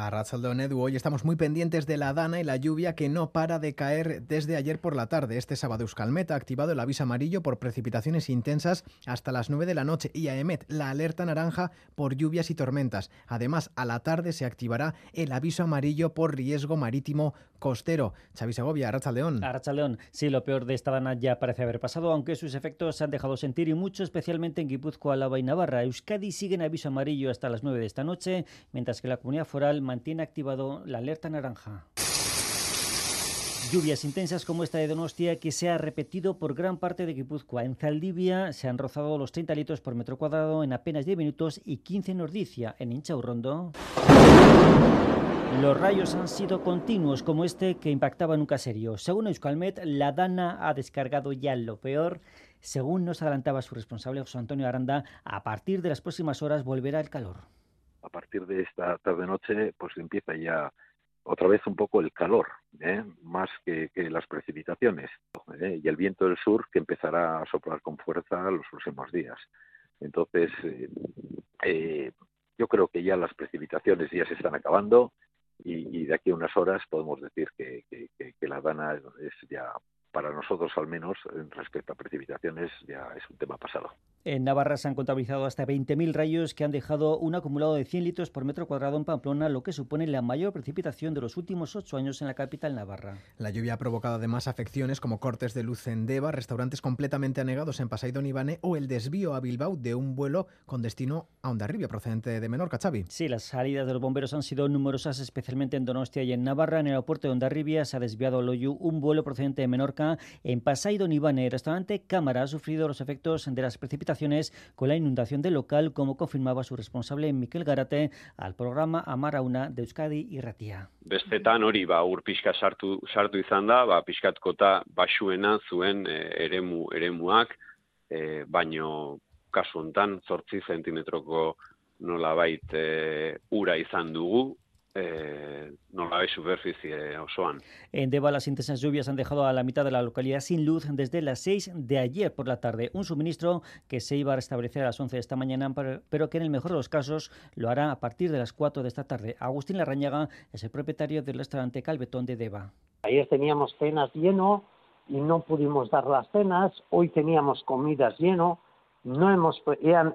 A Ratzaldeon Edu, hoy estamos muy pendientes de la dana y la lluvia que no para de caer desde ayer por la tarde. Este sábado Euskalmet ha activado el aviso amarillo por precipitaciones intensas hasta las 9 de la noche y a Emet la alerta naranja por lluvias y tormentas. Además, a la tarde se activará el aviso amarillo por riesgo marítimo costero. Xavi Segovia, Ratzaldeón. Ratzaldeón, sí, lo peor de esta dana ya parece haber pasado, aunque sus efectos se han dejado sentir y mucho, especialmente en Guipúzcoa, Álava y Navarra. Euskadi sigue en aviso amarillo hasta las 9 de esta noche, mientras que la comunidad foral mantiene activado la alerta naranja. Lluvias intensas como esta de Donostia que se ha repetido por gran parte de Guipúzcoa. En Zaldivia se han rozado los 30 litros por metro cuadrado en apenas 10 minutos y 15 en Ordicia. En Inchaurrondo los rayos han sido continuos como este que impactaba en un caserío. Según Euskalmet, la Dana ha descargado ya lo peor. Según nos adelantaba su responsable José Antonio Aranda, a partir de las próximas horas volverá el calor a partir de esta tarde-noche, pues empieza ya otra vez un poco el calor, ¿eh? más que, las precipitaciones, ¿eh? y el viento del sur que empezará a soplar con fuerza los próximos días. Entonces, eh, yo creo que ya las precipitaciones ya se están acabando y, de aquí a unas horas podemos decir que, la dana es ya para nosotros al menos, respecto a precipitaciones, ya es un tema pasado. En Navarra se han contabilizado hasta 20.000 rayos que han dejado un acumulado de 100 litros por metro cuadrado en Pamplona, lo que supone la mayor precipitación de los últimos ocho años en la capital navarra. La lluvia ha provocado además afecciones como cortes de luz en Deva, restaurantes completamente anegados en Pasaido Nibane o el desvío a Bilbao de un vuelo con destino a Ondarribia, procedente de Menorca, Xavi. Sí, las salidas de los bomberos han sido numerosas, especialmente en Donostia y en Navarra. En el aeropuerto de Ondarribia se ha desviado al Oyu un vuelo procedente de Menorca. En Pasaido Nibane, el restaurante Cámara ha sufrido los efectos de las precipitaciones con la inundación del local, como confirmaba su responsable Miquel Garate al programa Amara Una de Euskadi y Ratia. Bestetan hori ba ur pixka sartu sartu izan da, ba pixkatkota basuena zuen e, eremu eremuak, e, baino kasu hontan 8 cmko nolabait e, ura izan dugu, eh, hay superficie osoan. En Deva las intensas lluvias han dejado a la mitad de la localidad sin luz desde las 6 de ayer por la tarde. Un suministro que se iba a restablecer a las 11 de esta mañana, pero que en el mejor de los casos lo hará a partir de las 4 de esta tarde. Agustín Larrañaga es el propietario del restaurante Calvetón de Deva. Ayer teníamos cenas lleno y no pudimos dar las cenas. Hoy teníamos comidas lleno. No hemos,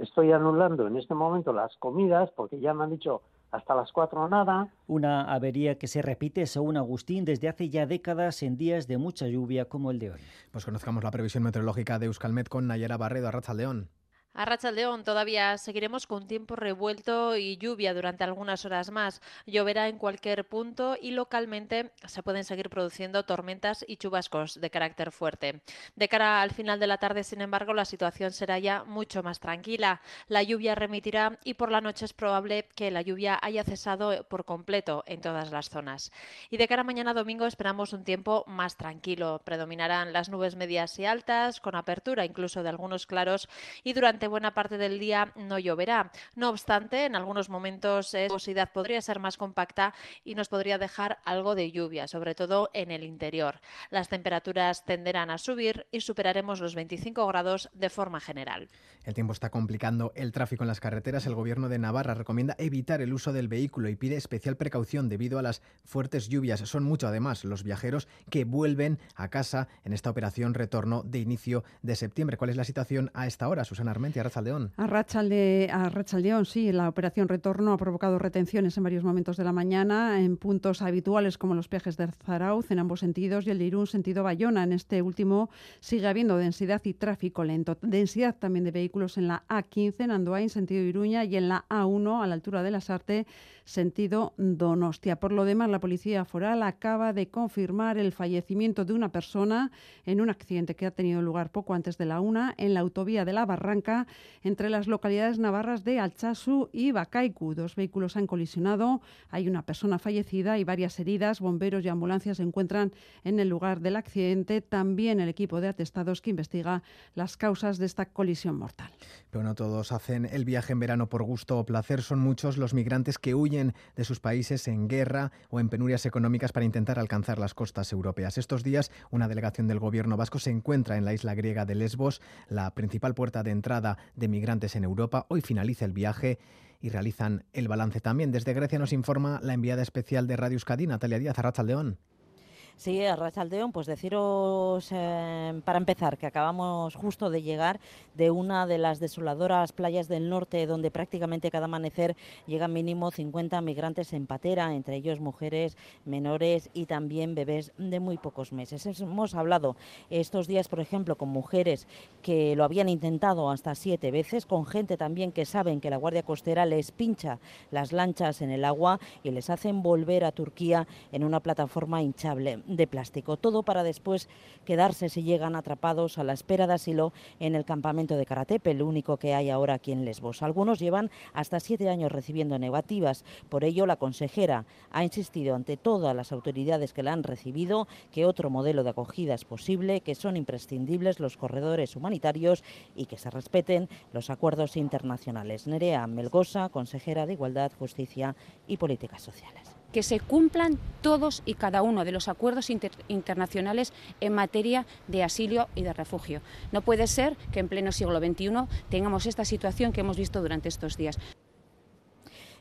estoy anulando en este momento las comidas porque ya me han dicho hasta las cuatro nada. Una avería que se repite, según Agustín, desde hace ya décadas en días de mucha lluvia como el de hoy. Pues conozcamos la previsión meteorológica de Euskalmet con Nayara Barredo, a León. A Rachaldeón todavía seguiremos con tiempo revuelto y lluvia durante algunas horas más. Lloverá en cualquier punto y localmente se pueden seguir produciendo tormentas y chubascos de carácter fuerte. De cara al final de la tarde, sin embargo, la situación será ya mucho más tranquila. La lluvia remitirá y por la noche es probable que la lluvia haya cesado por completo en todas las zonas. Y de cara a mañana domingo esperamos un tiempo más tranquilo. Predominarán las nubes medias y altas, con apertura incluso de algunos claros y durante buena parte del día no lloverá. No obstante, en algunos momentos la nubosidad podría ser más compacta y nos podría dejar algo de lluvia, sobre todo en el interior. Las temperaturas tenderán a subir y superaremos los 25 grados de forma general. El tiempo está complicando el tráfico en las carreteras. El gobierno de Navarra recomienda evitar el uso del vehículo y pide especial precaución debido a las fuertes lluvias. Son mucho además los viajeros que vuelven a casa en esta operación retorno de inicio de septiembre. ¿Cuál es la situación a esta hora, Susana Armenta? A Rachaldeón. A, Rachalde, a Rachaldeón, sí. La operación Retorno ha provocado retenciones en varios momentos de la mañana en puntos habituales como los peajes de Zarauz en ambos sentidos y el de Irún sentido Bayona. En este último sigue habiendo densidad y tráfico lento. Densidad también de vehículos en la A15 en Andoain, sentido Iruña, y en la A1 a la altura de la Sarte, sentido Donostia. Por lo demás, la Policía Foral acaba de confirmar el fallecimiento de una persona en un accidente que ha tenido lugar poco antes de la una en la autovía de la Barranca entre las localidades navarras de Alchazu y Bacaicu. Dos vehículos han colisionado, hay una persona fallecida y varias heridas. Bomberos y ambulancias se encuentran en el lugar del accidente. También el equipo de atestados que investiga las causas de esta colisión mortal. Pero no todos hacen el viaje en verano por gusto o placer. Son muchos los migrantes que huyen de sus países en guerra o en penurias económicas para intentar alcanzar las costas europeas. Estos días, una delegación del gobierno vasco se encuentra en la isla griega de Lesbos, la principal puerta de entrada de migrantes en Europa. Hoy finaliza el viaje y realizan el balance también. Desde Grecia nos informa la enviada especial de Radio Euskadi, Natalia Díaz, Arrachaldeón. Sí, Arrachaldeón, pues deciros eh, para empezar que acabamos justo de llegar de una de las desoladoras playas del norte donde prácticamente cada amanecer llegan mínimo 50 migrantes en patera, entre ellos mujeres menores y también bebés de muy pocos meses. Hemos hablado estos días, por ejemplo, con mujeres que lo habían intentado hasta siete veces, con gente también que saben que la Guardia Costera les pincha las lanchas en el agua y les hacen volver a Turquía en una plataforma hinchable de plástico. Todo para después quedarse si llegan atrapados a la espera de asilo en el campamento de Karatepe, el único que hay ahora aquí en Lesbos. Algunos llevan hasta siete años recibiendo negativas. Por ello, la consejera ha insistido ante todas las autoridades que la han recibido que otro modelo de acogida es posible, que son imprescindibles los corredores humanitarios y que se respeten los acuerdos internacionales. Nerea Melgosa, consejera de Igualdad, Justicia y Políticas Sociales que se cumplan todos y cada uno de los acuerdos internacionales en materia de asilo y de refugio. No puede ser que en pleno siglo XXI tengamos esta situación que hemos visto durante estos días.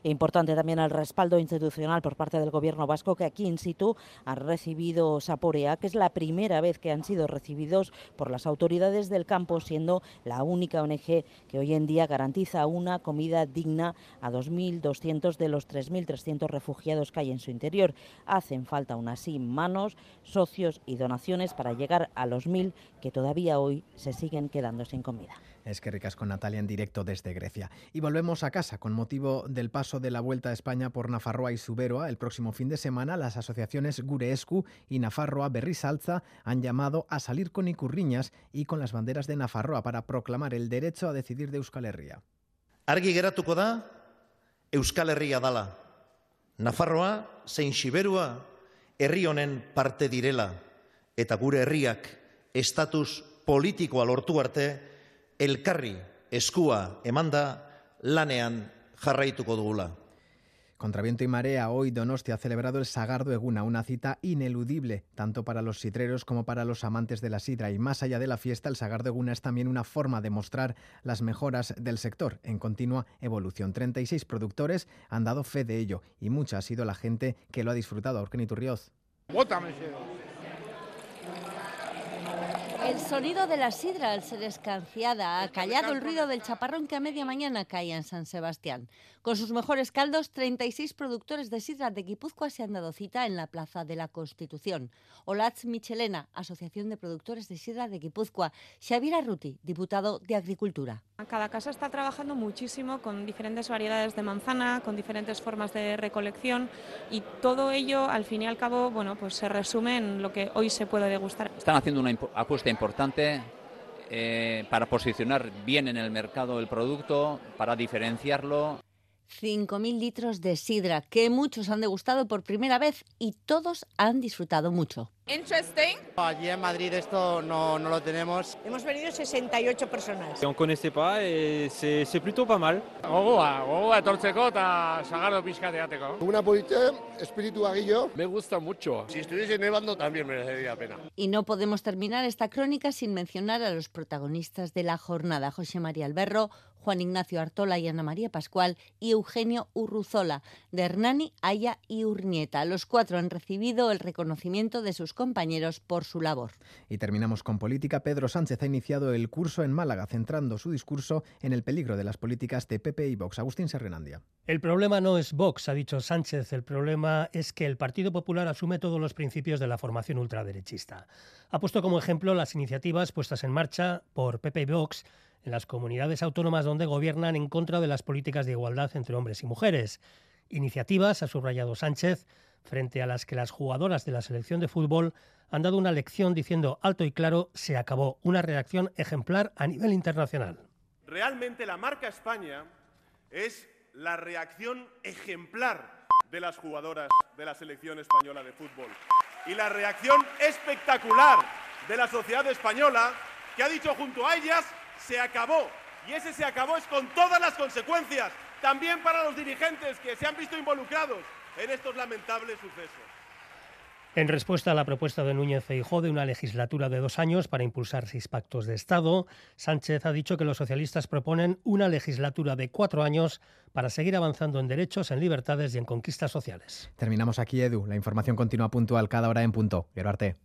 Importante también el respaldo institucional por parte del Gobierno vasco, que aquí in situ ha recibido Saporea, que es la primera vez que han sido recibidos por las autoridades del campo, siendo la única ONG que hoy en día garantiza una comida digna a 2.200 de los 3.300 refugiados que hay en su interior. Hacen falta aún así manos, socios y donaciones para llegar a los 1.000 que todavía hoy se siguen quedando sin comida. Es que ricas con Natalia en directo desde Grecia. Y volvemos a casa con motivo del paso de la Vuelta a España por Nafarroa y Suberoa. El próximo fin de semana las asociaciones Gureescu y Nafarroa Berrisalza han llamado a salir con Icurriñas y con las banderas de Nafarroa para proclamar el derecho a decidir de Euskal Herria. Argi geratuko da Euskal Herria dala. Nafarroa zein Siberua herri honen parte direla eta gure herriak estatus politikoa lortu arte elkarri eskua emanda lanean jarraituko dugula. Contra viento y marea, hoy Donosti ha celebrado el Sagardo Eguna, una cita ineludible tanto para los sidreros como para los amantes de la sidra. Y más allá de la fiesta, el Sagardo Eguna es también una forma de mostrar las mejoras del sector en continua evolución. 36 productores han dado fe de ello y mucha ha sido la gente que lo ha disfrutado. Orkeni Turrioz. El sonido de la sidra al ser escanciada ha callado el ruido del chaparrón que a media mañana caía en San Sebastián. Con sus mejores caldos, 36 productores de sidra de Guipúzcoa se han dado cita en la Plaza de la Constitución. Olatz Michelena, Asociación de Productores de Sidra de Guipúzcoa. Xavier Arruti, diputado de Agricultura. Cada casa está trabajando muchísimo con diferentes variedades de manzana, con diferentes formas de recolección y todo ello, al fin y al cabo, bueno, pues se resume en lo que hoy se puede degustar. Están haciendo una apuesta importante eh, para posicionar bien en el mercado el producto, para diferenciarlo. 5.000 litros de sidra que muchos han degustado por primera vez y todos han disfrutado mucho. Interesting. Allí en Madrid esto no, no lo tenemos. Hemos venido 68 personas. On connaissait pas et c'est plutôt pas mal. Gogoa, gogoa etortzeko eta sagardo pixka teateko. Una polite, espíritu aguillo. Me gusta mucho. Si estuviese nevando también merecería pena. Y no podemos terminar esta crónica sin mencionar a los protagonistas de la jornada. José María Alberro, Juan Ignacio Artola y Ana María Pascual y Eugenio Urruzola, de Hernani, Aya y Urnieta. Los cuatro han recibido el reconocimiento de sus compañeros por su labor. Y terminamos con política. Pedro Sánchez ha iniciado el curso en Málaga, centrando su discurso en el peligro de las políticas de PP y Vox. Agustín Serrenandia. El problema no es Vox, ha dicho Sánchez. El problema es que el Partido Popular asume todos los principios de la formación ultraderechista. Ha puesto como ejemplo las iniciativas puestas en marcha por PP y Vox en las comunidades autónomas donde gobiernan en contra de las políticas de igualdad entre hombres y mujeres. Iniciativas, ha subrayado Sánchez, frente a las que las jugadoras de la selección de fútbol han dado una lección diciendo alto y claro se acabó, una reacción ejemplar a nivel internacional. Realmente la marca España es la reacción ejemplar de las jugadoras de la selección española de fútbol y la reacción espectacular de la sociedad española que ha dicho junto a ellas se acabó. Y ese se acabó es con todas las consecuencias, también para los dirigentes que se han visto involucrados en estos lamentables sucesos. En respuesta a la propuesta de Núñez Feijóo de una legislatura de dos años para impulsar seis pactos de Estado, Sánchez ha dicho que los socialistas proponen una legislatura de cuatro años para seguir avanzando en derechos, en libertades y en conquistas sociales. Terminamos aquí, Edu. La información continúa puntual cada hora en punto. Arte.